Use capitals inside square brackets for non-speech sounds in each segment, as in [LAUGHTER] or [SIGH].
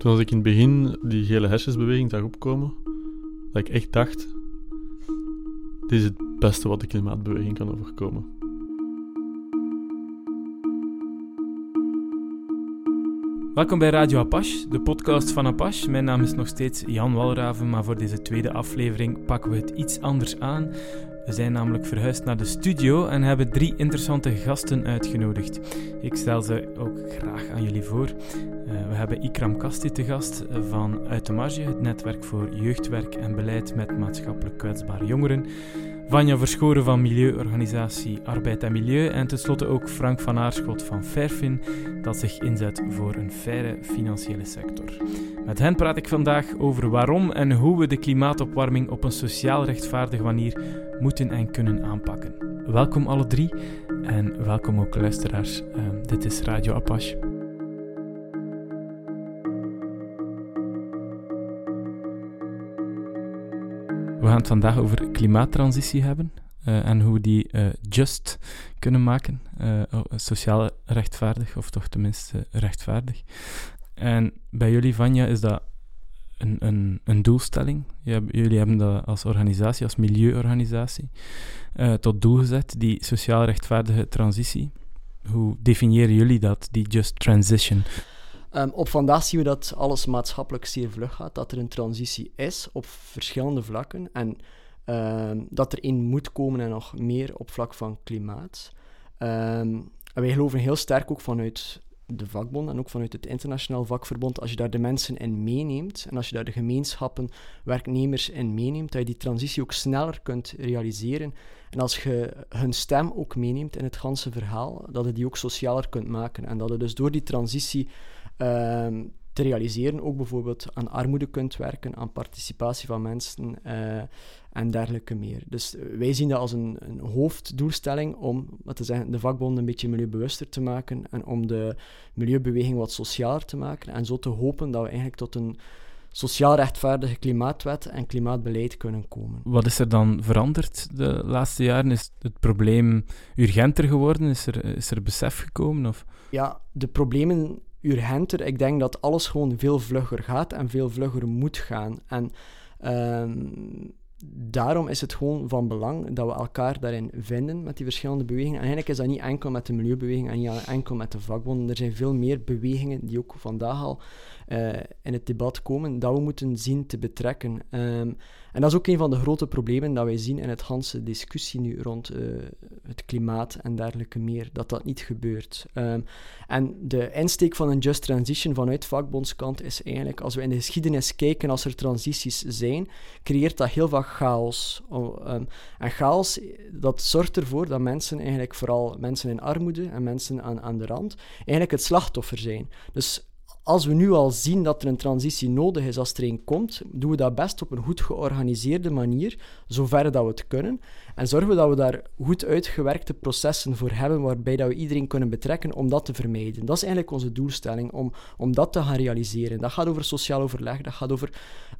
Toen als ik in het begin die gele hesjesbeweging zag opkomen, dat ik echt dacht, dit is het beste wat de klimaatbeweging kan overkomen. Welkom bij Radio Apache, de podcast van Apache. Mijn naam is nog steeds Jan Walraven, maar voor deze tweede aflevering pakken we het iets anders aan. We zijn namelijk verhuisd naar de studio en hebben drie interessante gasten uitgenodigd. Ik stel ze ook graag aan jullie voor. Uh, we hebben Ikram Kasti te gast van Uit de Marge, het netwerk voor jeugdwerk en beleid met maatschappelijk kwetsbare jongeren. Vanja Verschoren van milieuorganisatie Arbeid en Milieu en tenslotte ook Frank van Aarschot van Fairfin, dat zich inzet voor een faire financiële sector. Met hen praat ik vandaag over waarom en hoe we de klimaatopwarming op een sociaal rechtvaardige manier moeten en kunnen aanpakken. Welkom alle drie en welkom ook luisteraars. Uh, dit is Radio Apache. Gaan het vandaag over klimaattransitie hebben uh, en hoe we die uh, just kunnen maken, uh, sociaal rechtvaardig, of toch tenminste rechtvaardig. En bij jullie, Vanja, is dat een, een, een doelstelling. Jullie hebben dat als organisatie, als milieuorganisatie, tot doel gezet, die sociaal rechtvaardige transitie. Hoe definiëren jullie dat, die just transition? Um, op vandaag zien we dat alles maatschappelijk zeer vlug gaat, dat er een transitie is op verschillende vlakken en um, dat er in moet komen en nog meer op vlak van klimaat. Um, wij geloven heel sterk ook vanuit de vakbond en ook vanuit het internationaal vakverbond, als je daar de mensen in meeneemt en als je daar de gemeenschappen, werknemers in meeneemt, dat je die transitie ook sneller kunt realiseren. En als je hun stem ook meeneemt in het ganse verhaal, dat je die ook socialer kunt maken. En dat je dus door die transitie Ehm, te realiseren. Ook bijvoorbeeld aan armoede kunt werken, aan participatie van mensen uh, en dergelijke meer. Dus wij zien dat als een, een hoofddoelstelling om wat te zeggen, de vakbonden een beetje milieubewuster te maken en om de milieubeweging wat socialer te maken en zo te hopen dat we eigenlijk tot een sociaal rechtvaardige klimaatwet en klimaatbeleid kunnen komen. Wat is er dan veranderd de laatste jaren? Is het probleem urgenter geworden? Is er, is er besef gekomen? Of? Ja, de problemen urgenter. Ik denk dat alles gewoon veel vlugger gaat en veel vlugger moet gaan. En ehm, daarom is het gewoon van belang dat we elkaar daarin vinden met die verschillende bewegingen. En eigenlijk is dat niet enkel met de milieubeweging en niet enkel met de vakbonden. Er zijn veel meer bewegingen die ook vandaag al uh, in het debat komen, dat we moeten zien te betrekken. Um, en dat is ook een van de grote problemen dat wij zien in het hele discussie nu rond uh, het klimaat en dergelijke meer, dat dat niet gebeurt. Um, en de insteek van een just transition vanuit vakbondskant is eigenlijk, als we in de geschiedenis kijken, als er transities zijn, creëert dat heel veel chaos. Um, en chaos, dat zorgt ervoor dat mensen eigenlijk, vooral mensen in armoede en mensen aan, aan de rand, eigenlijk het slachtoffer zijn. Dus als we nu al zien dat er een transitie nodig is als er een komt, doen we dat best op een goed georganiseerde manier, zover dat we het kunnen. En zorgen we dat we daar goed uitgewerkte processen voor hebben, waarbij dat we iedereen kunnen betrekken om dat te vermijden. Dat is eigenlijk onze doelstelling, om, om dat te gaan realiseren. Dat gaat over sociaal overleg, dat gaat over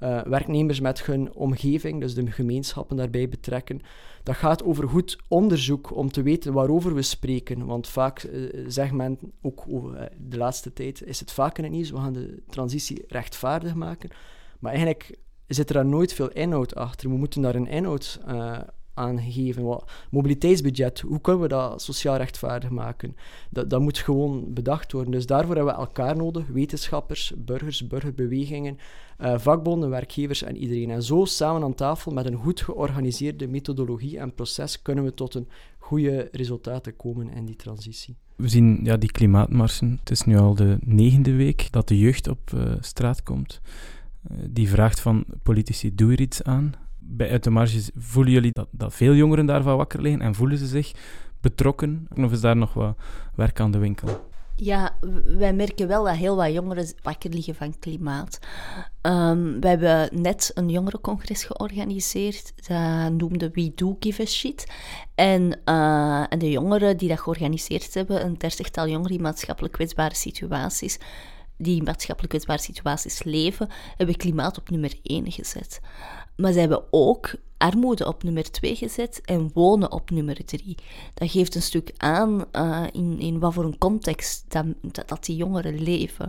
uh, werknemers met hun omgeving, dus de gemeenschappen daarbij betrekken. Dat gaat over goed onderzoek om te weten waarover we spreken. Want vaak uh, zegt men, ook over, uh, de laatste tijd is het vaak in het nieuws, we gaan de transitie rechtvaardig maken. Maar eigenlijk zit er daar nooit veel inhoud achter. We moeten daar een inhoud uh, aangegeven. Wat, mobiliteitsbudget, hoe kunnen we dat sociaal rechtvaardig maken? Dat, dat moet gewoon bedacht worden. Dus daarvoor hebben we elkaar nodig, wetenschappers, burgers, burgerbewegingen, uh, vakbonden, werkgevers en iedereen. En zo samen aan tafel met een goed georganiseerde methodologie en proces kunnen we tot een goede resultaten komen in die transitie. We zien ja, die klimaatmarsen. Het is nu al de negende week dat de jeugd op uh, straat komt. Uh, die vraagt van politici, doe er iets aan bij Uit de Marges voelen jullie dat, dat veel jongeren daarvan wakker liggen en voelen ze zich betrokken? Of is daar nog wat werk aan de winkel? Ja, wij merken wel dat heel wat jongeren wakker liggen van klimaat. Um, we hebben net een jongerencongres georganiseerd. Dat noemde We Do Give a Shit. En, uh, en de jongeren die dat georganiseerd hebben, een dertigtal jongeren in maatschappelijk kwetsbare situaties, die maatschappelijk kwetsbare situaties leven, hebben klimaat op nummer 1 gezet. Maar ze hebben ook armoede op nummer 2 gezet en wonen op nummer 3. Dat geeft een stuk aan uh, in, in wat voor een context dat, dat, die jongeren leven.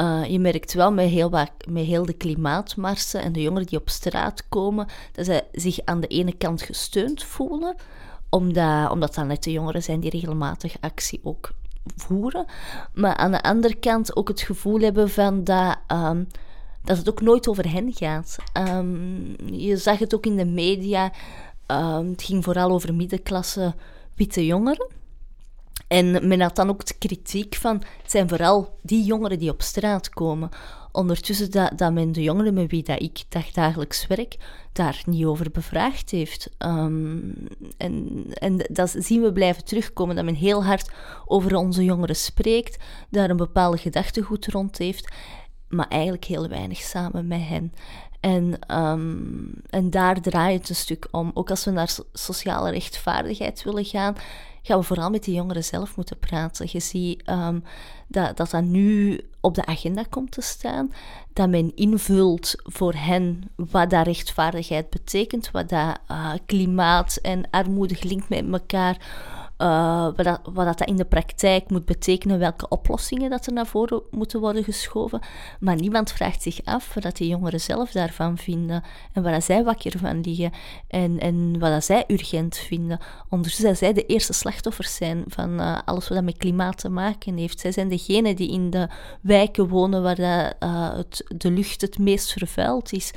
Uh, je merkt wel met heel, met heel de klimaatmarsen en de jongeren die op straat komen, dat ze zich aan de ene kant gesteund voelen, omdat, omdat dat net de jongeren zijn die regelmatig actie ook voeren. Maar aan de andere kant ook het gevoel hebben van dat, um, dat het ook nooit over hen gaat. Um, je zag het ook in de media. Um, het ging vooral over middenklasse witte jongeren. En men had dan ook de kritiek van, het zijn vooral die jongeren die op straat komen. Ondertussen dat, dat men de jongeren met wie dat ik dagdagelijks werk, daar niet over bevraagd heeft. Um, en, en dat zien we blijven terugkomen, dat men heel hard over onze jongeren spreekt, daar een bepaalde gedachtegoed rond heeft, maar eigenlijk heel weinig samen met hen. En, um, en daar draait het een stuk om. Ook als we naar sociale rechtvaardigheid willen gaan, gaan we vooral met die jongeren zelf moeten praten. Je ziet um, dat, dat dat nu op de agenda komt te staan, dat men invult voor hen wat dat rechtvaardigheid betekent, wat dat uh, klimaat en armoede linkt met elkaar uh, wat, dat, wat dat in de praktijk moet betekenen, welke oplossingen dat er naar voren moeten worden geschoven. Maar niemand vraagt zich af wat die jongeren zelf daarvan vinden en waar zij wakker van liggen en, en wat dat zij urgent vinden. Ondertussen dat zij de eerste slachtoffers zijn van uh, alles wat met klimaat te maken heeft. Zij zijn degenen die in de wijken wonen waar dat, uh, het, de lucht het meest vervuild is.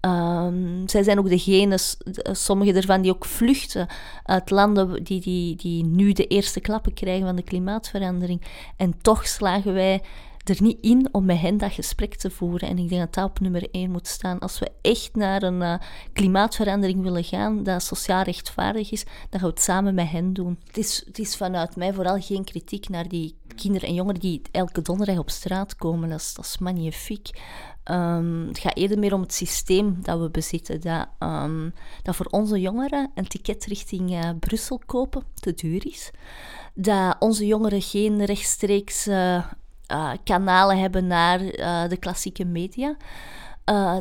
Um, zij zijn ook degene, sommige ervan, die ook vluchten uit landen die, die, die nu de eerste klappen krijgen van de klimaatverandering. En toch slagen wij er niet in om met hen dat gesprek te voeren. En ik denk dat dat op nummer één moet staan. Als we echt naar een uh, klimaatverandering willen gaan, dat sociaal rechtvaardig is, dan gaan we het samen met hen doen. Het is, het is vanuit mij vooral geen kritiek naar die kinderen en jongeren die elke donderdag op straat komen. Dat is magnifiek. Um, het gaat eerder meer om het systeem dat we bezitten. Dat, um, dat voor onze jongeren een ticket richting uh, Brussel kopen te duur is. Dat onze jongeren geen rechtstreeks uh, kanalen hebben naar de klassieke media.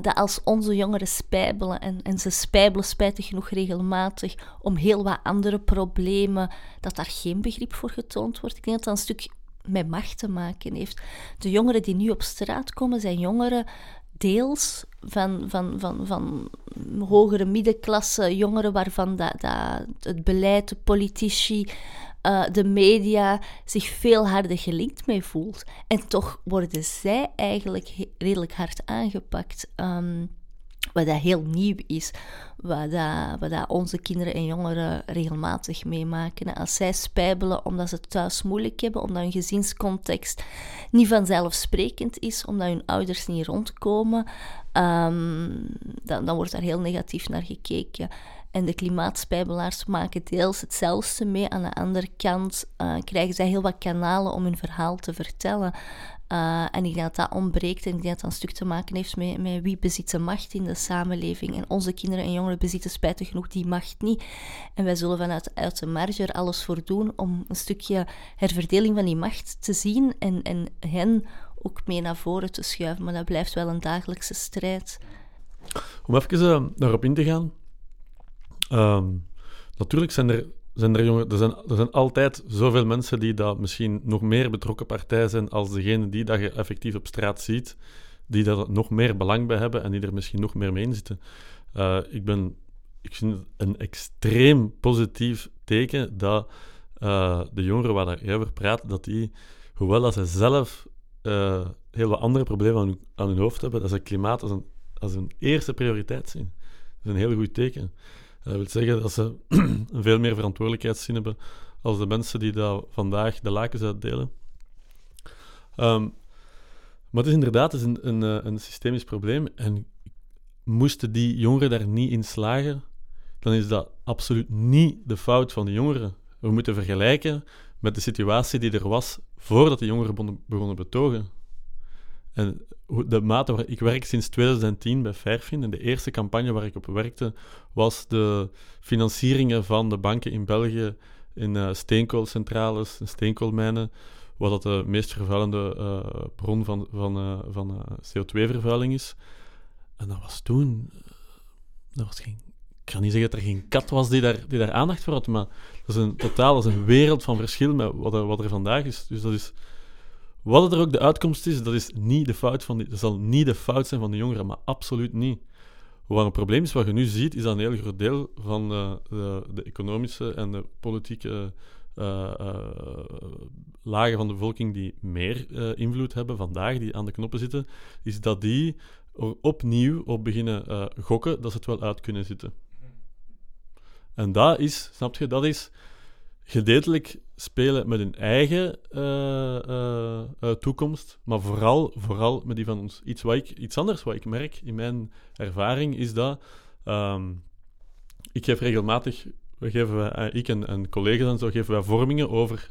dat als onze jongeren spijbelen, en, en ze spijbelen spijtig genoeg regelmatig om heel wat andere problemen, dat daar geen begrip voor getoond wordt. Ik denk dat dat een stuk met macht te maken heeft. De jongeren die nu op straat komen, zijn jongeren deels van, van, van, van hogere middenklasse jongeren waarvan dat, dat het beleid, de politici, uh, de media zich veel harder gelinkt mee voelt. En toch worden zij eigenlijk redelijk hard aangepakt. Um, wat dat heel nieuw is, wat, dat, wat onze kinderen en jongeren regelmatig meemaken. Als zij spijbelen omdat ze thuis moeilijk hebben, omdat hun gezinscontext niet vanzelfsprekend is, omdat hun ouders niet rondkomen, um, dan, dan wordt daar heel negatief naar gekeken. En de klimaatspijbelaars maken deels hetzelfde mee. Aan de andere kant uh, krijgen zij heel wat kanalen om hun verhaal te vertellen. Uh, en ik denk dat dat ontbreekt en ik denk dat dat een stuk te maken heeft met, wie bezit de macht in de samenleving. En onze kinderen en jongeren bezitten spijtig genoeg die macht niet. En wij zullen vanuit uit de marge er alles voor doen om een stukje herverdeling van die macht te zien en, en hen ook mee naar voren te schuiven. Maar dat blijft wel een dagelijkse strijd. Om even uh, daarop in te gaan. Um, natuurlijk zijn er zijn er, jongen, er, zijn, er zijn altijd zoveel mensen die dat misschien nog meer betrokken partij zijn als degene die dat je effectief op straat ziet, die daar nog meer belang bij hebben en die er misschien nog meer mee in zitten. Uh, ik, ben, ik vind het een extreem positief teken dat uh, de jongeren waar jij over praat, dat die, hoewel dat ze zelf uh, heel wat andere problemen aan hun, aan hun, hoofd hebben, dat ze klimaat als een, als een eerste prioriteit zien. Dat is een heel goed teken. Dat wil zeggen dat ze [CLEARS THROAT] veel meer verantwoordelijkheidszin hebben als de mensen die daar vandaag de lakens uitdelen. Um, maar het is inderdaad een, een, eh, een systemisch probleem. En moesten die jongeren daar niet in slagen, dan is dat absoluut niet de fout van de jongeren. We moeten vergelijken met de situatie die er was voordat de jongeren begonnen betogen. En de mate waar ik werk sinds 2010 bij Fairfin en de eerste campagne waar ik op werkte was de financieringen van de banken in België in uh, steenkoolcentrales en steenkoolmijnen, wat dat de meest vervuilende uh, bron van, van, uh, van CO2-vervuiling is. En dat was toen... dat was geen ik ga niet zeggen dat er geen kat was die daar, die daar aandacht voor had, maar dat is een totaal is een wereld van verschil met wat er, wat er vandaag is. Dus dat is... Wat er ook de uitkomst is, dat is niet de fout van die, dat zal niet de fout zijn van de jongeren, maar absoluut niet. Wat een probleem is, wat je nu ziet, is dat een heel groot deel van uh, de, de, economische en de politieke uh, uh, lagen van de bevolking die meer invloed hebben vandaag, die aan de knoppen zitten, is dat die er opnieuw op beginnen gokken dat ze het wel uit kunnen zitten. En dat is, snap je, dat is gedeeltelijk spelen met hun eigen uh, uh, uh, toekomst, maar vooral, vooral met die van ons. Iets, wat ik, iets anders wat ik merk in mijn ervaring is dat um, ik geef regelmatig, we geven, ik en, en, collega's en zo, geven wij vormingen over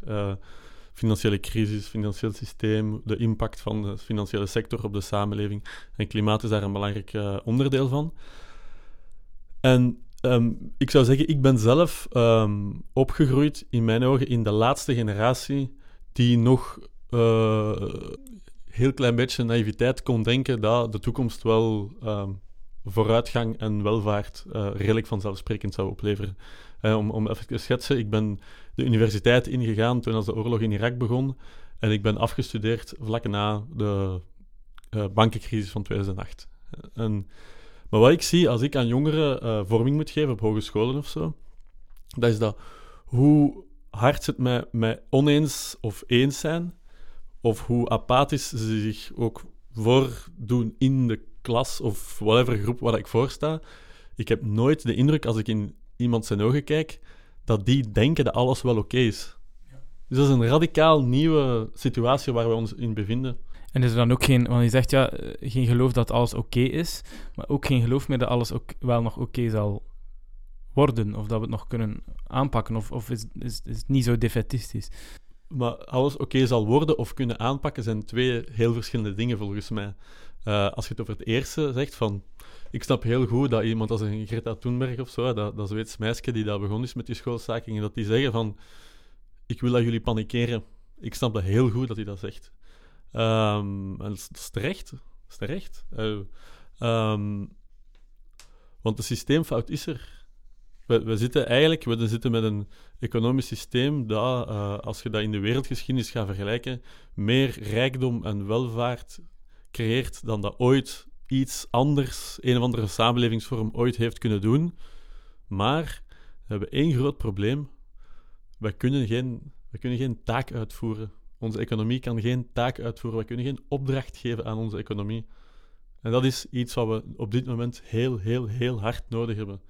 financiële crisis, financieel systeem, de impact van de financiële sector op de samenleving. En klimaat is daar een belangrijk onderdeel van. En Um, ik zou zeggen, ik ben zelf um, opgegroeid, in mijn ogen, in de laatste generatie die nog uh, heel klein beetje naïviteit kon denken dat de toekomst wel um, vooruitgang en welvaart uh, redelijk vanzelfsprekend zou opleveren. Uh, om, om even te schetsen, ik ben de universiteit ingegaan toen als de oorlog in Irak begon en ik ben afgestudeerd vlak na de bankencrisis van 2008. En maar wat ik zie als ik aan jongeren uh, vorming moet geven op hogescholen of zo, dat is dat hoe hard ze het met, met oneens of eens zijn, of hoe apathisch ze zich ook voordoen in de klas of whatever groep waar ik voor sta. Ik heb nooit de indruk, als ik in iemand zijn ogen kijk, dat die denken dat alles wel oké is. Dus dat is een radicaal nieuwe situatie waar we ons in bevinden. En is er dan ook geen, want je zegt ja, eh, geen geloof dat alles oké is, maar ook geen geloof meer dat alles ook wel nog oké zal worden, of dat we het nog kunnen aanpakken, of, of is, is, is het niet zo defetistisch? Maar alles oké zal worden of kunnen aanpakken zijn twee heel verschillende dingen volgens mij. Uh, als je het over het eerste zegt, van ik snap heel goed dat iemand als een Greta Thunberg of zo, dat, dat Zweeds meisje die daar begonnen is met die schoolstakingen, dat die zeggen van ik wil dat jullie panikeren. Ik snap dat heel goed dat hij dat zegt. En dat is, terecht. Is terecht. Uh, um, want de systeemfout is er. We, we, zitten eigenlijk we zitten met een economisch systeem dat, uh, als je dat in de wereldgeschiedenis gaat vergelijken, meer rijkdom en welvaart creëert dan dat ooit iets anders, een of andere samenlevingsvorm ooit heeft kunnen doen. Maar we hebben één groot probleem. We kunnen geen, we kunnen geen taak uitvoeren. Onze economie kan geen taak uitvoeren. We kunnen geen opdracht geven aan onze economie. En dat is iets wat we op dit moment heel, heel, heel hard nodig hebben.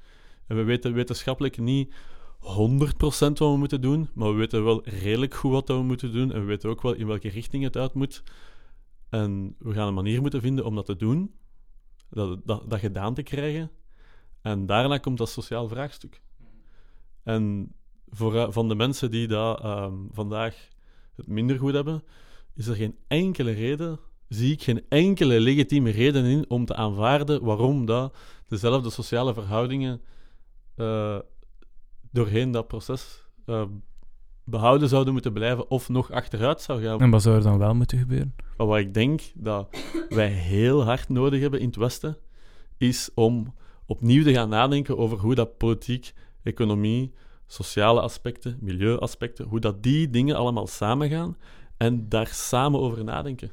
En we weten wetenschappelijk niet 100% wat we moeten doen, maar we weten wel redelijk goed wat we moeten doen. En we weten ook wel in welke richting het uit moet. En we gaan een manier moeten vinden om dat te doen, dat, dat, gedaan te krijgen. En daarna komt dat sociaal vraagstuk. En voor, van de mensen die dat um, vandaag het minder goed hebben, is er geen enkele reden, zie ik geen enkele legitieme reden in om te aanvaarden waarom dat dezelfde sociale verhoudingen uh, doorheen dat proces uh, behouden zouden moeten blijven of nog achteruit zou gaan. En wat zou er dan wel moeten gebeuren? Maar wat ik denk dat wij heel hard nodig hebben in het Westen, is om opnieuw te gaan nadenken over hoe dat politiek, economie, sociale aspecten, milieuaspecten, hoe dat die dingen allemaal samengaan en daar samen over nadenken.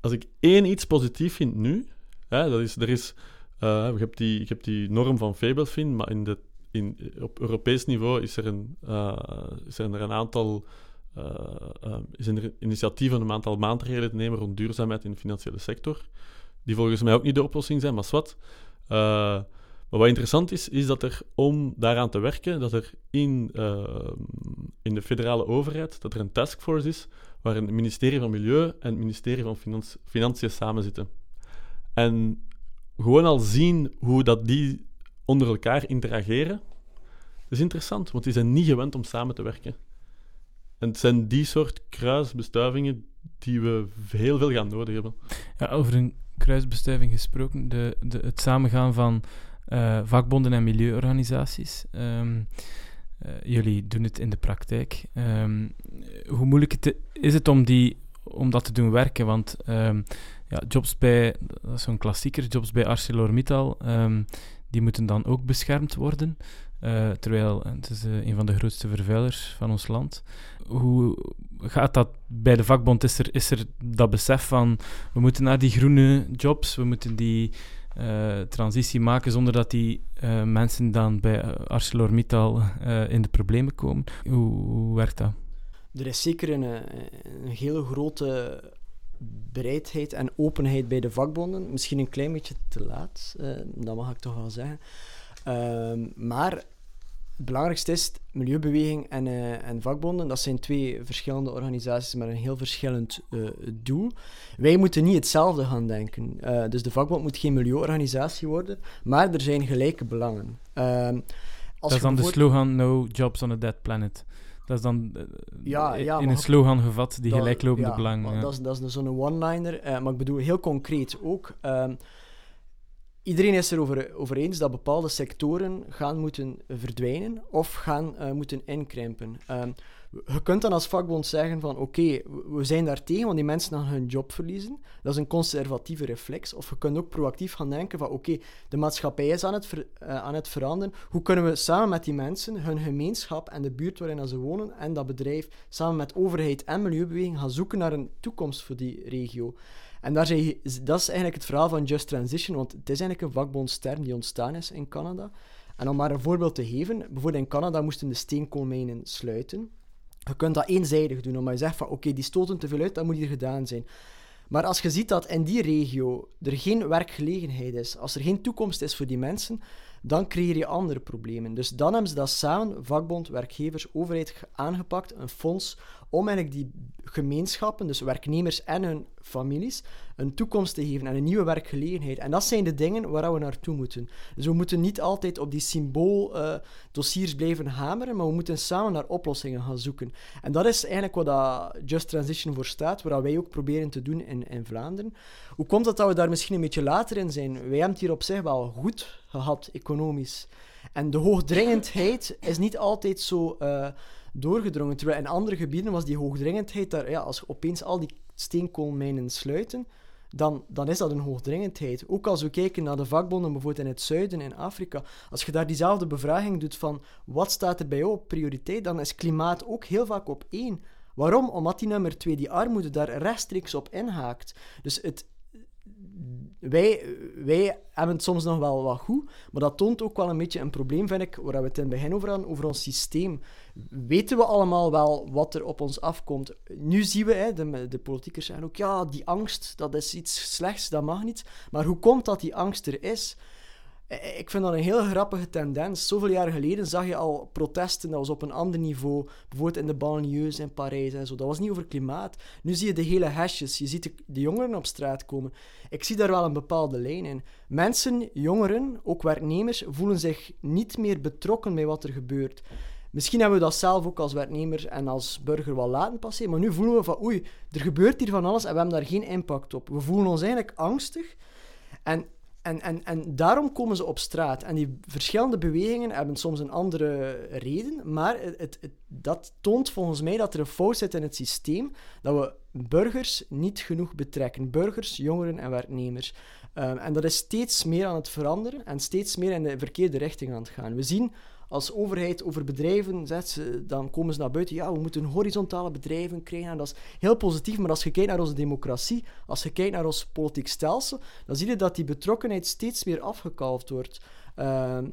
Als ik één iets positief vind nu, hè, dat is, er is, uh, je, hebt die, die norm van Fabelfin, maar in de, in, op Europees niveau is er een, zijn er een aantal uh, uh, zijn er initiatieven om een aantal maatregelen te nemen rond duurzaamheid in de financiële sector, die volgens mij ook niet de oplossing zijn, maar wat. Maar wat interessant is, is dat er om daaraan te werken, dat er in, uh, in de federale overheid, dat er een taskforce is waar het ministerie van Milieu en het ministerie van Financi Financiën samen zitten. En gewoon al zien hoe dat die onder elkaar interageren, is interessant, want die zijn niet gewend om samen te werken. En het zijn die soort kruisbestuivingen die we heel veel gaan nodig hebben. Ja, over een kruisbestuiving gesproken, de, de, het samengaan van uh, vakbonden en milieuorganisaties. Um, uh, jullie doen het in de praktijk. Um, hoe moeilijk is het om, die, om dat te doen werken? Want um, ja, jobs bij, dat is zo'n klassieker, jobs bij ArcelorMittal, die moeten dan ook beschermd worden. Uh, terwijl het is een van de grootste vervuilers van ons land. Hoe gaat dat bij de vakbond? Is er, is er dat besef van we moeten naar die groene jobs, we moeten die uh, transitie maken zonder dat die mensen dan bij ArcelorMittal in de problemen komen? Hoe, werkt dat? Er is zeker een, een hele grote bereidheid en openheid bij de vakbonden. Misschien een klein beetje te laat, dat mag ik toch wel zeggen. Uh, maar het belangrijkste is, milieubeweging en, uh, en vakbonden, dat zijn twee verschillende organisaties met een heel verschillend uh, doel. Wij moeten niet hetzelfde gaan denken. Uh, dus de vakbond moet geen milieuorganisatie worden, maar er zijn gelijke belangen. Ehm, dat is dan de slogan No Jobs on a Dead Planet. Dat is dan ja, ja, in een slogan gevat, die gelijklopende ja, belangen. Dat is, dat is zo'n one-liner, maar ik bedoel heel concreet ook. Ehm, Iedereen is erover over eens dat bepaalde sectoren gaan moeten verdwijnen of gaan uh, moeten inkrimpen. Uh, je kunt dan als vakbond zeggen van oké, we zijn daar tegen, want die mensen gaan hun job verliezen. Dat is een conservatieve reflex. Of je kunt ook proactief gaan denken van oké, de maatschappij is aan het, uh, aan het veranderen. Hoe kunnen we samen met die mensen, hun gemeenschap en de buurt waarin ze wonen en dat bedrijf, samen met overheid en milieubeweging gaan zoeken naar een toekomst voor die regio. En daar dat is eigenlijk het verhaal van Just Transition, want het is eigenlijk een vakbondsterm die ontstaan is in Canada. En om maar een voorbeeld te geven, bijvoorbeeld in Canada moesten de steenkoolmijnen sluiten. Je kunt dat eenzijdig doen, omdat je zegt van oké, die stoten te veel uit, dat moet hier gedaan zijn. Maar als je ziet dat in die regio er geen werkgelegenheid is, als er geen toekomst is voor die mensen, dan creëer je andere problemen. Dus dan hebben ze dat samen, vakbond, werkgevers, overheid, aangepakt, een fonds, om eigenlijk die gemeenschappen, dus werknemers en hun families, een toekomst te geven en een nieuwe werkgelegenheid. En dat zijn de dingen waar we naartoe moeten. Dus we moeten niet altijd op die symbooldossiers uh, blijven hameren, maar we moeten samen naar oplossingen gaan zoeken. En dat is eigenlijk wat dat Just Transition voor staat, wat wij ook proberen te doen in, in Vlaanderen. Hoe komt het dat we daar misschien een beetje later in zijn? Wij hebben het hier op zich wel goed gehad, economisch. En de hoogdringendheid is niet altijd zo... Uh, doorgedrongen. Terwijl in andere gebieden was die hoogdringendheid daar, ja, als opeens al die steenkoolmijnen sluiten, dan, dan is dat een hoogdringendheid. Ook als we kijken naar de vakbonden bijvoorbeeld in het zuiden, in Afrika, als je daar diezelfde bevraging doet van wat staat er bij jou op prioriteit, dan is klimaat ook heel vaak op één. Waarom? Omdat die nummer twee, die armoede, daar rechtstreeks op inhaakt. Dus het, wij, wij hebben het soms nog wel wat goed, maar dat toont ook wel een beetje een probleem, vind ik, waar we het in het begin over hadden, over ons systeem. Weten we allemaal wel wat er op ons afkomt? Nu zien we, hè, de, de politiekers zeggen ook, ja, die angst, dat is iets slechts, dat mag niet. Maar hoe komt dat die angst er is? Eh, ik vind dat een heel grappige tendens. Zoveel jaren geleden zag je al protesten, dat was op een ander niveau. Bijvoorbeeld in de banlieues in Parijs en zo. Dat was niet over klimaat. Nu zie je de hele hashjes. Je ziet de, de, jongeren op straat komen. Ik zie daar wel een bepaalde lijn in. Mensen, jongeren, ook werknemers, voelen zich niet meer betrokken bij wat er gebeurt. Misschien hebben we dat zelf ook als werknemer en als burger wel laten passeren, maar nu voelen we van oei, er gebeurt hier van alles en we hebben daar geen impact op. We voelen ons eigenlijk angstig. En en, en, en daarom komen ze op straat. En die verschillende bewegingen hebben soms een andere reden, maar het, het, dat toont volgens mij dat er een fout zit in het systeem, dat we burgers niet genoeg betrekken. Burgers, jongeren en werknemers. Um, en dat is steeds meer aan het veranderen en steeds meer in de verkeerde richting aan het gaan. We zien als overheid over bedrijven zet, dan komen ze naar buiten. Ja, we moeten horizontale bedrijven krijgen. En dat is heel positief. Maar als je kijkt naar onze democratie, als je kijkt naar ons politiek stelsel, dan zie je dat die betrokkenheid steeds meer afgekalfd wordt. Ehm,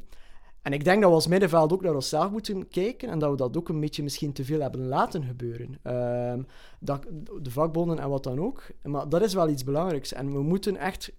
en ik denk dat we als middenveld ook naar onszelf moeten kijken en dat we dat ook een beetje misschien te veel hebben laten gebeuren. Ehm, dat, de vakbonden en wat dan ook. Maar dat is wel iets belangrijks. En we moeten echt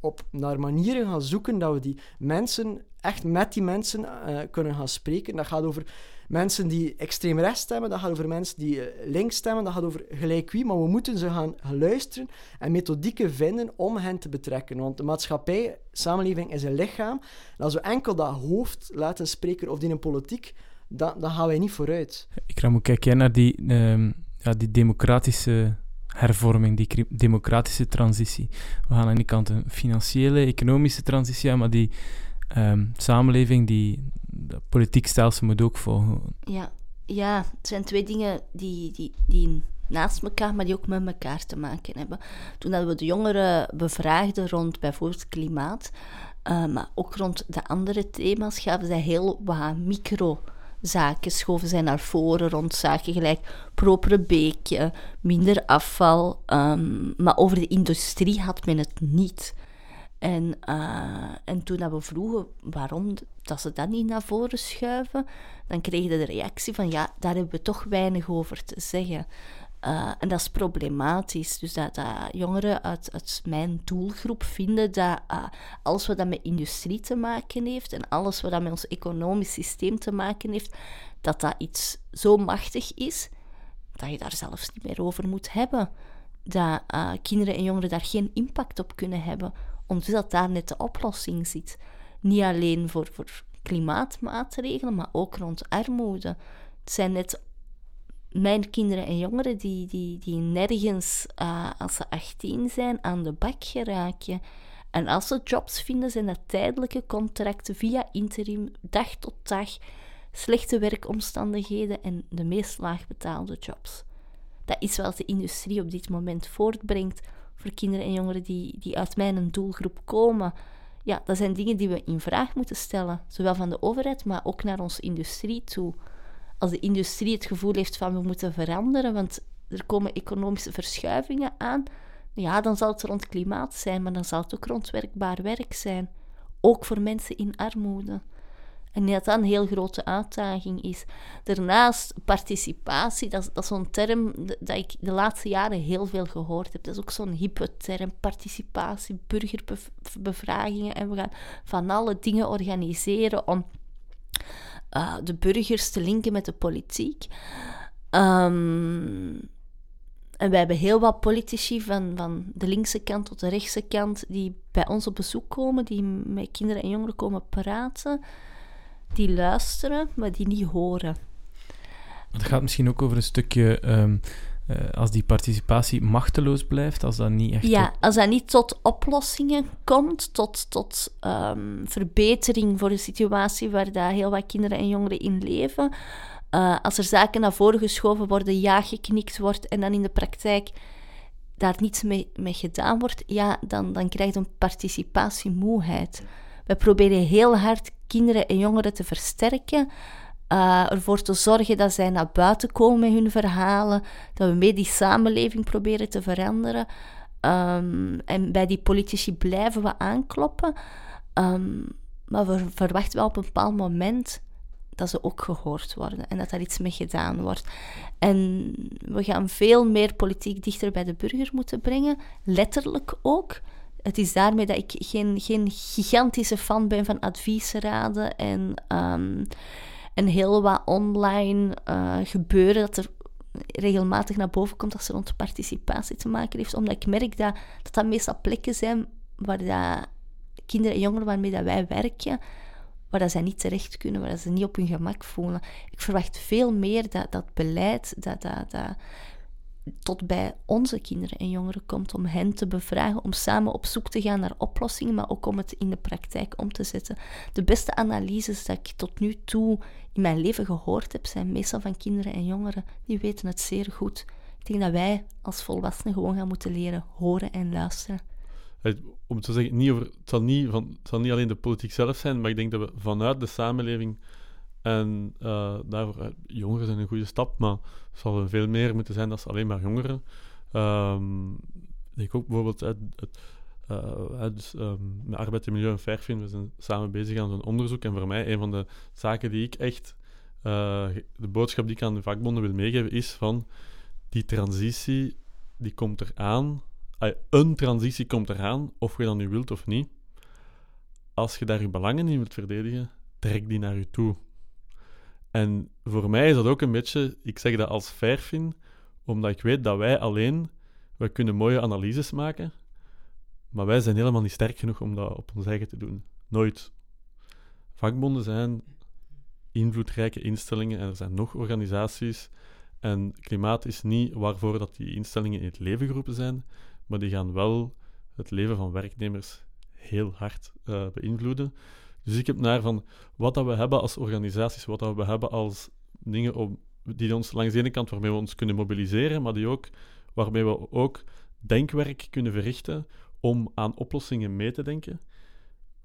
op naar manieren gaan zoeken dat we die mensen, echt met die mensen uh, kunnen gaan spreken. Dat gaat over mensen die extreem rechts stemmen, dat gaat over mensen die uh, links stemmen, dat gaat over gelijk wie, maar we moeten ze gaan, luisteren en methodieken vinden om hen te betrekken. Want de maatschappij, samenleving is een lichaam. En als we enkel dat hoofd laten spreken of die in politiek, dan, dan gaan wij niet vooruit. Ik ga moet kijken naar die, uh, ja, die democratische hervorming, die democratische transitie. We gaan aan de kant een financiële, economische transitie hebben, maar die um, samenleving, die dat politiek stelsel moet ook volgen. Ja, ja, het zijn twee dingen die, die, die naast elkaar, maar die ook met elkaar te maken hebben. Toen we de jongeren bevraagden rond bijvoorbeeld klimaat, uh, maar ook rond de andere thema's, gaven zij heel wat micro zaken schoven zij naar voren rond zaken gelijk propere beekje, minder afval. Um, maar over de industrie had men het niet. En, uh, en toen we vroegen waarom dat ze dat niet naar voren schuiven, dan kregen we de reactie van ja, daar hebben we toch weinig over te zeggen. Uh, en dat is problematisch. Dus dat, dat jongeren uit, mijn doelgroep vinden dat uh, alles wat dat met industrie te maken heeft en alles wat dat met ons economisch systeem te maken heeft, dat dat iets zo machtig is dat je daar zelfs niet meer over moet hebben. Dat kinderen en jongeren daar geen impact op kunnen hebben, omdat daar net de oplossing zit. Niet alleen voor, voor klimaatmaatregelen, maar ook rond armoede. Het zijn net mijn kinderen en jongeren die, die, die nergens, uh, als ze 18 zijn, aan de bak geraken. En als ze jobs vinden, zijn dat tijdelijke contracten via interim, dag tot dag, slechte werkomstandigheden en de meest laagbetaalde jobs. Dat is wat de industrie op dit moment voortbrengt voor kinderen en jongeren die, die uit mijn doelgroep komen. Ja, dat zijn dingen die we in vraag moeten stellen, zowel van de overheid, maar ook naar onze industrie toe als de industrie het gevoel heeft van we moeten veranderen, want er komen economische verschuivingen aan, ja, dan zal het rond klimaat zijn, maar dan zal het ook rond werkbaar werk zijn. Ook voor mensen in armoede. En dat dat een heel grote uitdaging is. Daarnaast, participatie, dat, dat is zo'n term dat ik de laatste jaren heel veel gehoord heb. Dat is ook zo'n hippe term, participatie, burgerbevragingen. En we gaan van alle dingen organiseren om uh, de burgers te linken met de politiek. Um, en wij hebben heel wat politici van, van de linkse kant tot de rechtse kant die bij ons op bezoek komen, die met kinderen en jongeren komen praten, die luisteren, maar die niet horen. Het gaat misschien ook over een stukje um, uh, als die participatie machteloos blijft, als dat niet echt... Ja, als dat niet tot oplossingen komt, tot, tot um, verbetering voor de situatie waar daar heel wat kinderen en jongeren in leven. Uh, als er zaken naar voren geschoven worden, ja geknikt wordt en dan in de praktijk daar niets mee, mee gedaan wordt, ja, dan, dan krijg je een participatiemoeheid. We proberen heel hard kinderen en jongeren te versterken, uh, ervoor te zorgen dat zij naar buiten komen met hun verhalen, dat we mee die samenleving proberen te veranderen. Um, en bij die politici blijven we aankloppen. Um, maar we verwachten wel op een bepaald moment dat ze ook gehoord worden en dat daar iets mee gedaan wordt. En we gaan veel meer politiek dichter bij de burger moeten brengen, letterlijk ook. Het is daarmee dat ik geen, geen gigantische fan ben van adviesraden en um, en heel wat online uh, gebeuren dat er regelmatig naar boven komt als er rond participatie te maken heeft. Omdat ik merk dat dat, dat meestal plekken zijn waar dat kinderen en jongeren waarmee dat wij werken, waar dat zij niet terecht kunnen, waar dat ze niet op hun gemak voelen. Ik verwacht veel meer dat dat beleid, dat, dat, dat tot bij onze kinderen en jongeren komt om hen te bevragen, om samen op zoek te gaan naar oplossingen, maar ook om het in de praktijk om te zetten. De beste analyses dat ik tot nu toe in mijn leven gehoord heb, zijn meestal van kinderen en jongeren. Die weten het zeer goed. Ik denk dat wij als volwassenen gewoon gaan moeten leren horen en luisteren. Om te zeggen, niet over, niet van, het zal niet alleen de politiek zelf zijn, maar ik denk dat we vanuit de samenleving en uh, daarvoor, uh, jongeren zijn een goede stap, maar het zal veel meer moeten zijn dan alleen maar jongeren. Um, ik ook bijvoorbeeld het, uh, dus, um, met arbeid en milieu en Fairfin, we zijn samen bezig aan zo'n onderzoek. En voor mij, een van de zaken die ik echt, de boodschap die ik aan de vakbonden wil meegeven, is van die transitie, die komt eraan. een transitie komt eraan, of je dat nu wilt of niet. Als je daar je belangen in wilt verdedigen, trek die naar je toe. En voor mij is dat ook een beetje, ik zeg dat als Fairfin, omdat ik weet dat wij alleen, we kunnen mooie analyses maken, maar wij zijn helemaal niet sterk genoeg om dat op ons eigen te doen. Nooit. Vakbonden zijn invloedrijke instellingen en er zijn nog organisaties. En klimaat is niet waarvoor dat die instellingen in het leven geroepen zijn, maar die gaan wel het leven van werknemers heel hard uh, beïnvloeden. Dus ik heb naar van wat dat we hebben als organisaties, wat dat we hebben als dingen om die ons langs de ene kant waarmee we ons kunnen mobiliseren, maar die ook, waarmee we ook denkwerk kunnen verrichten om aan oplossingen mee te denken.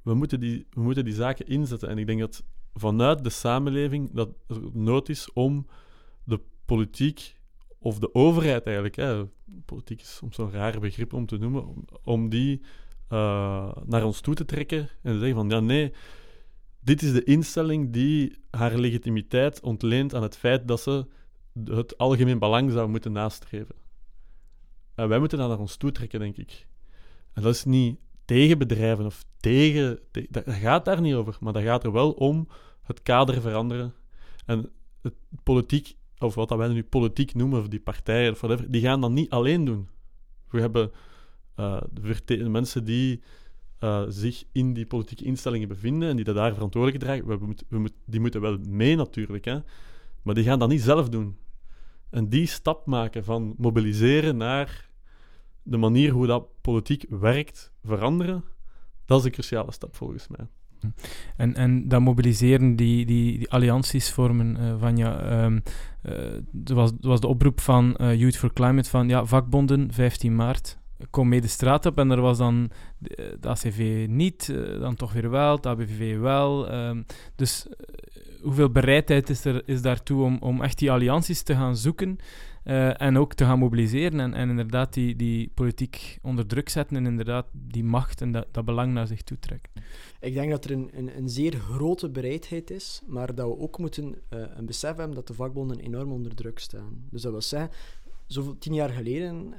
We moeten die, we moeten die zaken inzetten. En ik denk dat vanuit de samenleving dat er nood is om de politiek of de overheid eigenlijk, hè, politiek is soms zo'n raar begrip om te noemen, om die uh, naar ons toe te trekken en te zeggen van ja, nee, dit is de instelling die haar legitimiteit ontleent aan het feit dat ze het algemeen belang zou moeten nastreven. En wij moeten dat naar ons toe trekken, denk ik. En dat is niet tegen bedrijven of tegen. dat gaat daar niet over, maar dat gaat er wel om het kader veranderen. En het politiek, of wat wij nu politiek noemen, of die partijen of whatever, die gaan dat niet alleen doen. We hebben uh, de mensen die uh, zich in die politieke instellingen bevinden en die daar verantwoordelijk dragen, we, we, die moeten wel mee natuurlijk, hè? maar die gaan dat niet zelf doen. En die stap maken van mobiliseren naar de manier hoe dat politiek werkt veranderen, dat is een cruciale stap volgens mij. En, en dat mobiliseren, die, die, die allianties vormen uh, van ja, um, was, was de oproep van Youth for Climate van ja, vakbonden 15 maart kom mee de straat op en er was dan de, ACV niet, eh, dan toch weer wel, het ABVV wel. Ehm, dus eh, hoeveel bereidheid is er is daartoe om, om echt die allianties te gaan zoeken en ook te gaan mobiliseren en, en inderdaad die, die politiek onder druk zetten en inderdaad die macht en dat, dat belang naar zich toe trekken? Ik denk dat er een, een, een zeer grote bereidheid is, maar dat we ook moeten uh, een besef hebben dat de vakbonden enorm onder druk staan. Dus dat wil zeggen, zo tien jaar geleden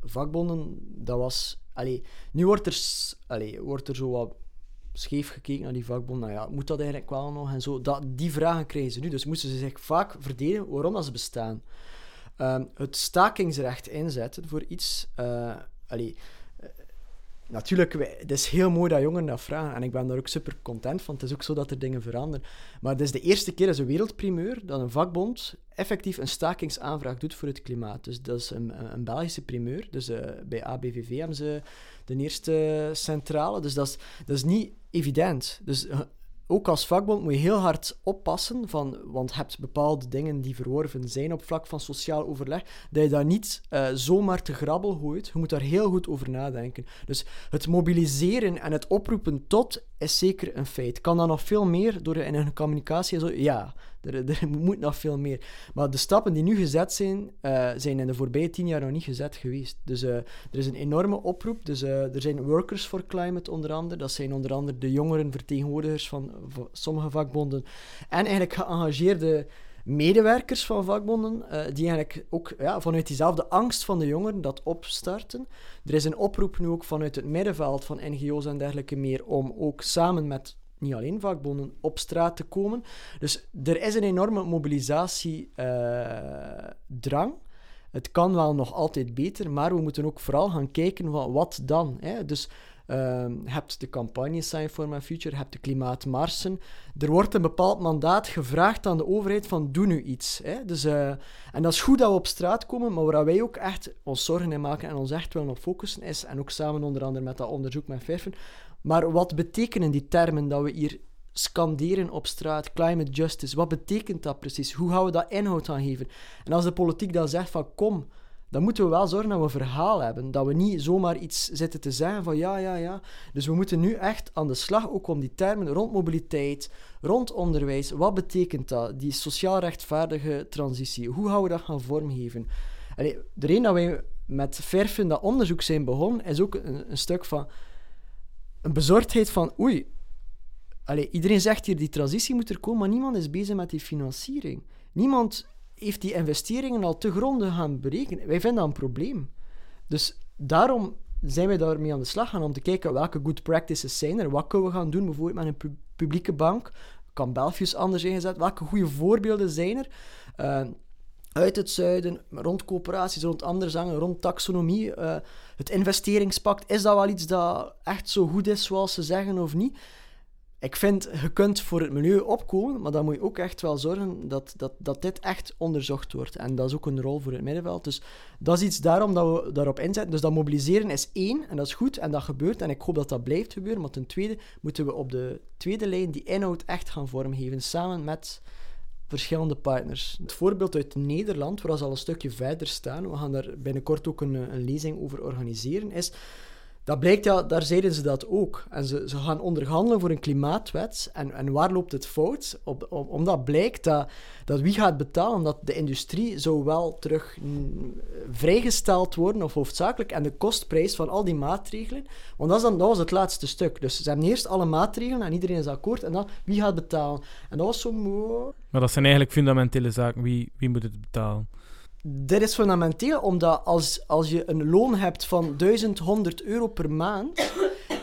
vakbonden, dat was... Allee, nu wordt er, allee, wordt er zo wat scheef gekeken naar die vakbonden. Nou ja, moet dat eigenlijk wel nog? En zo. Dat, die vragen krijgen ze nu. Dus moesten ze zich vaak verdedigen waarom dat ze bestaan. Um, het stakingsrecht inzetten voor iets... Uh, natuurlijk, het is heel mooi dat jongeren dat vragen. En ik ben daar ook super content van. Het is ook zo dat er dingen veranderen. Maar het is de eerste keer, als een wereldprimeur, dat een vakbond effectief een stakingsaanvraag doet voor het klimaat. Dus dat is een, een Belgische primeur. Dus uh, bij ABVV hebben ze de eerste centrale. Dus dat is, dat is niet evident. Dus uh, ook als vakbond moet je heel hard oppassen, van, want je hebt bepaalde dingen die verworven zijn op vlak van sociaal overleg, dat je daar niet uh, zomaar te grabbel gooit. Je moet daar heel goed over nadenken. Dus het mobiliseren en het oproepen tot is zeker een feit. Kan dat nog veel meer door in een communicatie? Zo? Ja, er, er, moet nog veel meer. Maar de stappen die nu gezet zijn, uh, zijn in de voorbije tien jaar nog niet gezet geweest. Dus uh, er is een enorme oproep. Dus uh, er zijn Workers for Climate onder andere. Dat zijn onder andere de jongeren vertegenwoordigers van, van sommige vakbonden. En eigenlijk geëngageerde medewerkers van vakbonden, die eigenlijk ook ja, vanuit diezelfde angst van de jongeren dat opstarten. Er is een oproep nu ook vanuit het middenveld van NGO's en dergelijke meer om ook samen met niet alleen vakbonden op straat te komen. Dus er is een enorme mobilisatiedrang. Het kan wel nog altijd beter, maar we moeten ook vooral gaan kijken van wat dan. Hè? Dus uh, hebt de campagne Sign for My Future, hebt de klimaatmarsen. Er wordt een bepaald mandaat gevraagd aan de overheid van doe nu iets. Hè? Dus, uh, en dat is goed dat we op straat komen, maar waar wij ook echt ons zorgen in maken en ons echt willen op focussen is, en ook samen onder andere met dat onderzoek met Verfen, maar wat betekenen die termen dat we hier scanderen op straat, climate justice, wat betekent dat precies? Hoe gaan we dat inhoud aan geven? En als de politiek dan zegt van kom, dan moeten we wel zorgen dat we een verhaal hebben. Dat we niet zomaar iets zitten te zeggen van ja, ja, ja. Dus we moeten nu echt aan de slag ook om die termen rond mobiliteit, rond onderwijs. Wat betekent dat? Die sociaal rechtvaardige transitie. Hoe gaan we dat gaan vormgeven? Allee, de reden dat wij met verfen dat onderzoek zijn begonnen, is ook een stuk van een bezorgdheid van oei. Iedereen zegt hier die transitie moet er komen, maar niemand is bezig met die financiering. Niemand heeft die investeringen al te gronden gaan berekenen. Wij vinden dat een probleem. Dus daarom zijn wij daarmee aan de slag gaan om te kijken welke good practices zijn er. Wat kunnen we gaan doen, bijvoorbeeld met een publieke bank? Kan Belfius anders ingezet? Welke goede voorbeelden zijn er? Uh, uit het zuiden, rond coöperaties, rond andere rond taxonomie. Uh, het investeringspact, is dat wel iets dat echt zo goed is zoals ze zeggen of niet? ik vind, je kunt voor het milieu opkomen, maar dan moet je ook echt wel zorgen dat, dat, dat dit echt onderzocht wordt. En dat is ook een rol voor het middenveld. Dus dat is iets daarom dat we daarop inzetten. Dus dat mobiliseren is één, en dat is goed, en dat gebeurt. En ik hoop dat dat blijft gebeuren. Maar ten tweede moeten we op de tweede lijn die inhoud echt gaan vormgeven, samen met verschillende partners. Het voorbeeld uit Nederland, waar ze al een stukje verder staan, we gaan daar binnenkort ook een, een lezing over organiseren, is dat blijkt, ja, daar zeiden ze dat ook. En ze, ze gaan onderhandelen voor een klimaatwet. En, en waar loopt het fout? Op, omdat blijkt dat, dat wie gaat betalen, dat de industrie zou wel terug vrijgesteld worden, of hoofdzakelijk, en de kostprijs van al die maatregelen. Want dat, is dan, dat was het laatste stuk. Dus ze hebben eerst alle maatregelen en iedereen is akkoord, en dan wie gaat betalen? En dat was zo. Maar dat zijn eigenlijk fundamentele zaken. Wie, wie moet het betalen? Dit is fundamenteel, omdat als, als je een loon hebt van 1100 euro per maand,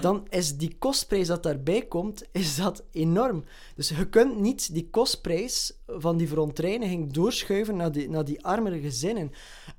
dan is die kostprijs dat daarbij komt, is dat enorm. Dus je kunt niet die kostprijs van die verontreiniging doorschuiven naar die, naar die armere gezinnen.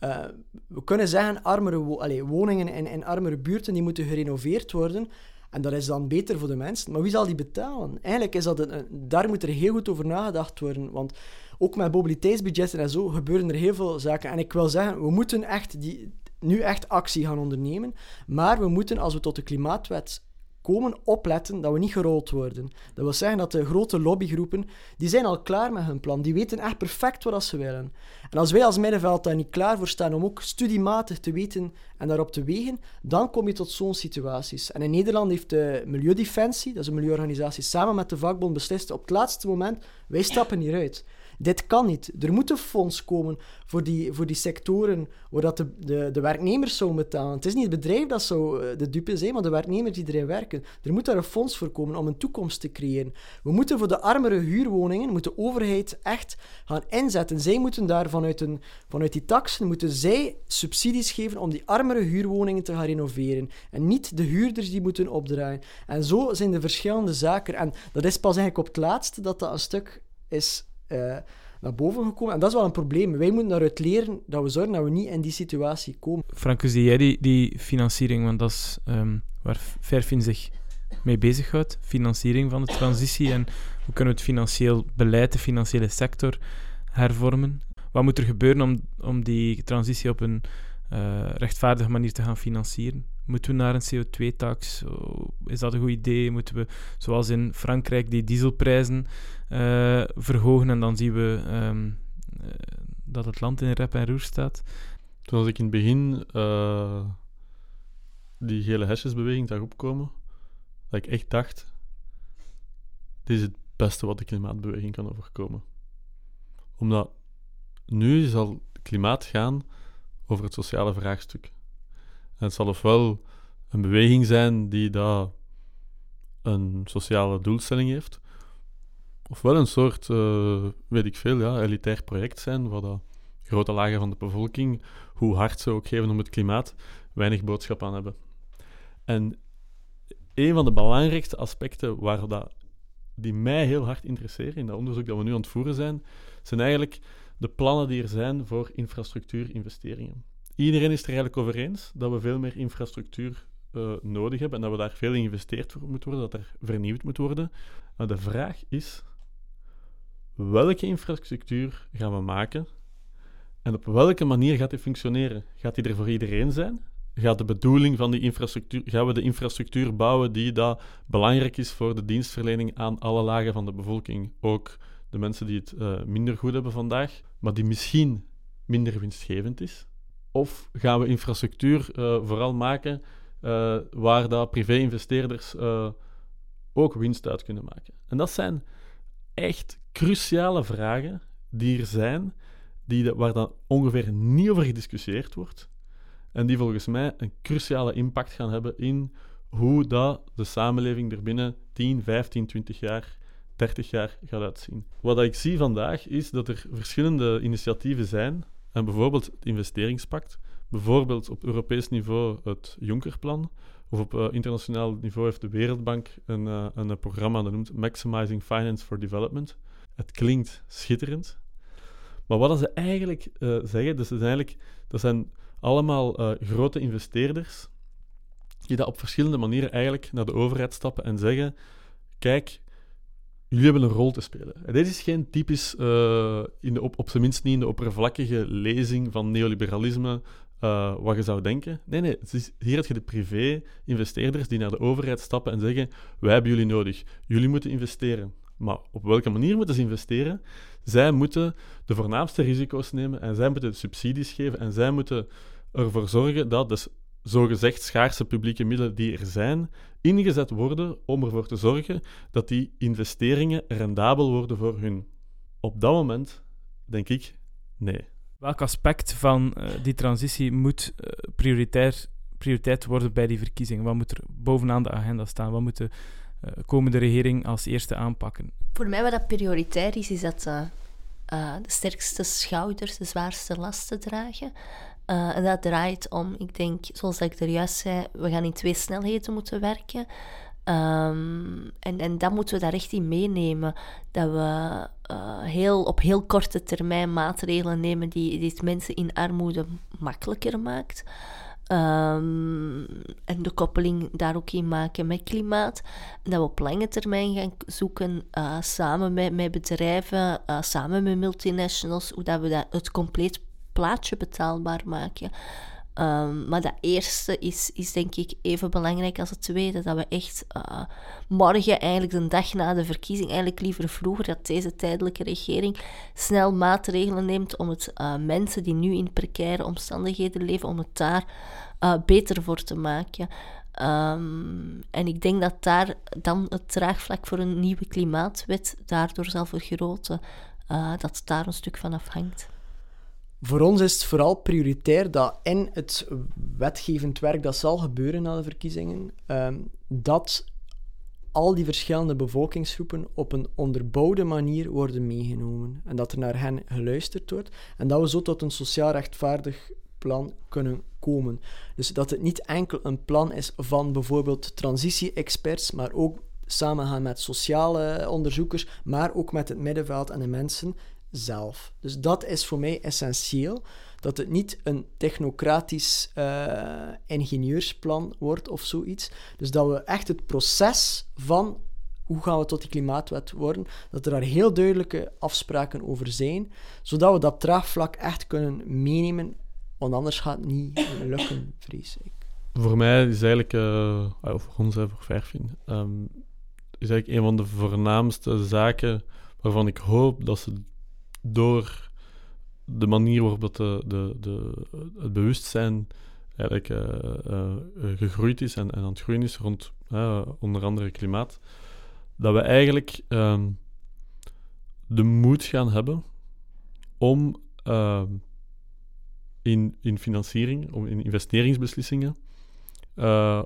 Uh, we kunnen zeggen, armere allez, woningen in, in armere buurten die moeten gerenoveerd worden. En dat is dan beter voor de mensen. Maar wie zal die betalen? Eigenlijk is dat een, daar moet er heel goed over nagedacht worden. Want ook met mobiliteitsbudgetten en zo gebeuren er heel veel zaken. En ik wil zeggen, we moeten echt die, nu echt actie gaan ondernemen. Maar we moeten, als we tot de klimaatwet komen, opletten dat we niet gerold worden. Dat wil zeggen dat de grote lobbygroepen, die zijn al klaar met hun plan. Die weten echt perfect wat ze willen. En als wij als middenveld daar niet klaar voor staan om ook studiematig te weten en daarop te wegen, dan kom je tot zo'n situaties. En in Nederland heeft de Milieudefensie, dat is een milieuorganisatie, samen met de vakbond beslist op het laatste moment, wij stappen hieruit. Dit kan niet. Er moet een fonds komen voor die, voor die sectoren waar dat de, de, de werknemers zouden betalen. Het is niet het bedrijf dat zou eh, de dupe zijn, maar de werknemers die erin werken. Er moet daar een fonds voor komen om een toekomst te creëren. We moeten voor de armere huurwoningen, moet de overheid echt gaan inzetten. Zij moeten daar vanuit, een, vanuit die taxen, moeten zij subsidies geven om die armere huurwoningen te gaan renoveren. En niet de huurders die moeten opdraaien. En zo zijn de verschillende zaken. En dat is pas eigenlijk op het laatste dat dat een stuk is uh, naar boven gekomen. En dat is wel een probleem. Wij moeten daaruit leren dat we zorgen dat we niet in die situatie komen. Frank, zie jij die, die financiering? Want dat is um, waar Fairfin zich mee bezighoudt. Financiering van de transitie en hoe kunnen we het financieel beleid, de financiële sector hervormen? Wat moet er gebeuren om, om die transitie op een uh, rechtvaardige manier te gaan financieren? Moeten we naar een CO2-tax? Is dat een goed idee? Moeten we, zoals in Frankrijk, die dieselprijzen uh, verhogen en dan zien we um, uh, dat het land in rep en roer staat? Toen ik in het begin uh, die gele hesjesbeweging zag opkomen, dat ik echt dacht, dit is het beste wat de klimaatbeweging kan overkomen. Omdat nu zal klimaat gaan over het sociale vraagstuk. Het zal ofwel een beweging zijn die daar een sociale doelstelling heeft, ofwel een soort, uh, weet ik veel, ja, elitair project zijn, waar dat grote lagen van de bevolking, hoe hard ze ook geven om het klimaat, weinig boodschap aan hebben. En een van de belangrijkste aspecten waar dat, die mij heel hard interesseren in dat onderzoek dat we nu aan het voeren zijn, zijn eigenlijk de plannen die er zijn voor infrastructuurinvesteringen. Iedereen is er eigenlijk over eens dat we veel meer infrastructuur uh, nodig hebben en dat we daar veel in geïnvesteerd voor moet worden, dat er vernieuwd moet worden. Maar de vraag is, welke infrastructuur gaan we maken en op welke manier gaat die functioneren? Gaat die er voor iedereen zijn? Gaat de bedoeling van die infrastructuur, gaan we de infrastructuur bouwen die dat belangrijk is voor de dienstverlening aan alle lagen van de bevolking? Ook de mensen die het uh, minder goed hebben vandaag, maar die misschien minder winstgevend is? Of gaan we infrastructuur uh, vooral maken uh, waar privé-investeerders uh, ook winst uit kunnen maken? En dat zijn echt cruciale vragen die er zijn, die waar dan ongeveer niet over gediscussieerd wordt. En die volgens mij een cruciale impact gaan hebben in hoe dat de samenleving er binnen 10, 15, 20 jaar 30 jaar gaat uitzien. Wat ik zie vandaag is dat er verschillende initiatieven zijn en bijvoorbeeld het investeringspact, bijvoorbeeld op Europees niveau het Junckerplan, of op uh, internationaal niveau heeft de Wereldbank een, uh, een programma dat noemt Maximizing Finance for Development. Het klinkt schitterend. Maar wat ze eigenlijk zeggen, dus dat, eigenlijk, dat zijn allemaal grote investeerders die dat op verschillende manieren eigenlijk naar de overheid stappen en zeggen: Kijk, jullie hebben een rol te spelen. En dit is geen typisch, uh, in de op, op zijn minst niet in de oppervlakkige lezing van neoliberalisme, uh, wat je zou denken. Nee, nee, het is, hier heb je de privé-investeerders die naar de overheid stappen en zeggen: Wij hebben jullie nodig, jullie moeten investeren. Maar op welke manier moeten ze investeren? Zij moeten de voornaamste risico's nemen en zij moeten subsidies geven en zij moeten ervoor zorgen dat de zogezegd schaarse publieke middelen die er zijn, ingezet worden om ervoor te zorgen dat die investeringen rendabel worden voor hun. Op dat moment denk ik nee. Welk aspect van uh, die transitie moet uh, prioritair, prioriteit worden bij die verkiezingen? Wat moet er bovenaan de agenda staan? Wat moet de uh, komende regering als eerste aanpakken? Voor mij wat dat prioritair is, is dat de sterkste schouders de zwaarste lasten dragen. Uh, en dat draait om, ik denk, zoals ik er juist zei, we gaan in twee snelheden moeten werken. Um, en, en dat moeten we daar echt in meenemen. Dat we uh, heel, op heel korte termijn maatregelen nemen die, die mensen in armoede makkelijker maakt. Um, en de koppeling daar ook in maken met klimaat. Dat we op lange termijn gaan zoeken, uh, samen met, met bedrijven, uh, samen met multinationals, hoe dat we dat, het compleet plaatje betaalbaar maken. Um, maar dat eerste is, is denk ik even belangrijk als het tweede. Dat we echt uh, morgen, eigenlijk de dag na de verkiezing, eigenlijk liever vroeger, dat deze tijdelijke regering snel maatregelen neemt om het uh, mensen die nu in precaire omstandigheden leven, om het daar uh, beter voor te maken. Um, en ik denk dat daar dan het draagvlak voor een nieuwe klimaatwet daardoor zal vergroten. dat daar een stuk van afhangt. Voor ons is het vooral prioritair dat in het wetgevend werk dat zal gebeuren na de verkiezingen, um, dat al die verschillende bevolkingsgroepen op een onderbouwde manier worden meegenomen. En dat er naar hen geluisterd wordt. En dat we zo tot een sociaal rechtvaardig plan kunnen komen. Dus dat het niet enkel een plan is van bijvoorbeeld transitie-experts, maar ook samengaan met sociale onderzoekers, maar ook met het middenveld en de mensen zelf. Dus dat is voor mij essentieel. Dat het niet een technocratisch uh, ingenieursplan wordt of zoiets. Dus dat we echt het proces van hoe gaan we tot die klimaatwet worden, dat er daar heel duidelijke afspraken over zijn, zodat we dat draagvlak echt kunnen meenemen, want anders gaat het niet lukken, vrees ik. Voor mij is eigenlijk, uh, voor ons, voor Verfin, um, is eigenlijk een van de voornaamste zaken waarvan ik hoop dat ze door de manier waarop de, de, de, het bewustzijn eigenlijk uh, uh, gegroeid is en, en, aan het groeien is rond onder andere klimaat, dat we eigenlijk ehm, de moed gaan hebben om ehm, in, in financiering, om in investeringsbeslissingen,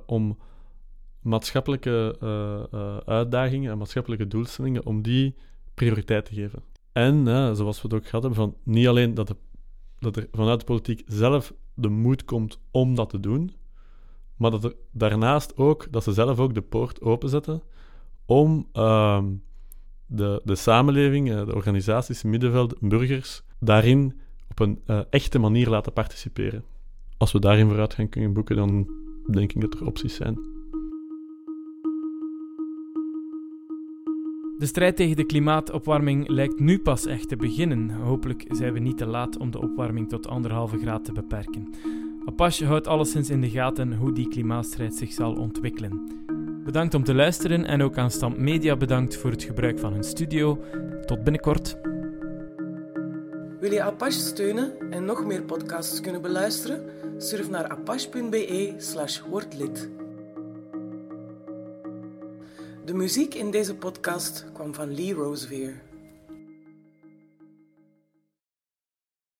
om maatschappelijke uitdagingen en maatschappelijke doelstellingen, om die prioriteit te geven. En, zoals we het ook hadden, van niet alleen dat, de, dat er vanuit de politiek zelf de moed komt om dat te doen, maar dat er daarnaast ook, dat ze zelf ook de poort openzetten om uh, de, de samenleving, eh, de organisaties, middenveld, burgers, daarin op een uh, echte manier laten participeren. Als we daarin vooruit gaan kunnen boeken, dan denk ik dat er opties zijn. De strijd tegen de klimaatopwarming lijkt nu pas echt te beginnen. Hopelijk zijn we niet te laat om de opwarming tot anderhalve graad te beperken. Apache houdt alleszins in de gaten hoe die klimaatstrijd zich zal ontwikkelen. Bedankt om te luisteren en ook aan Stamp Media bedankt voor het gebruik van hun studio. Tot binnenkort. Wil je Apache steunen en nog meer podcasts kunnen beluisteren? Surf naar apache.be/wordlid. De muziek in deze podcast kwam van Lee Rosevear.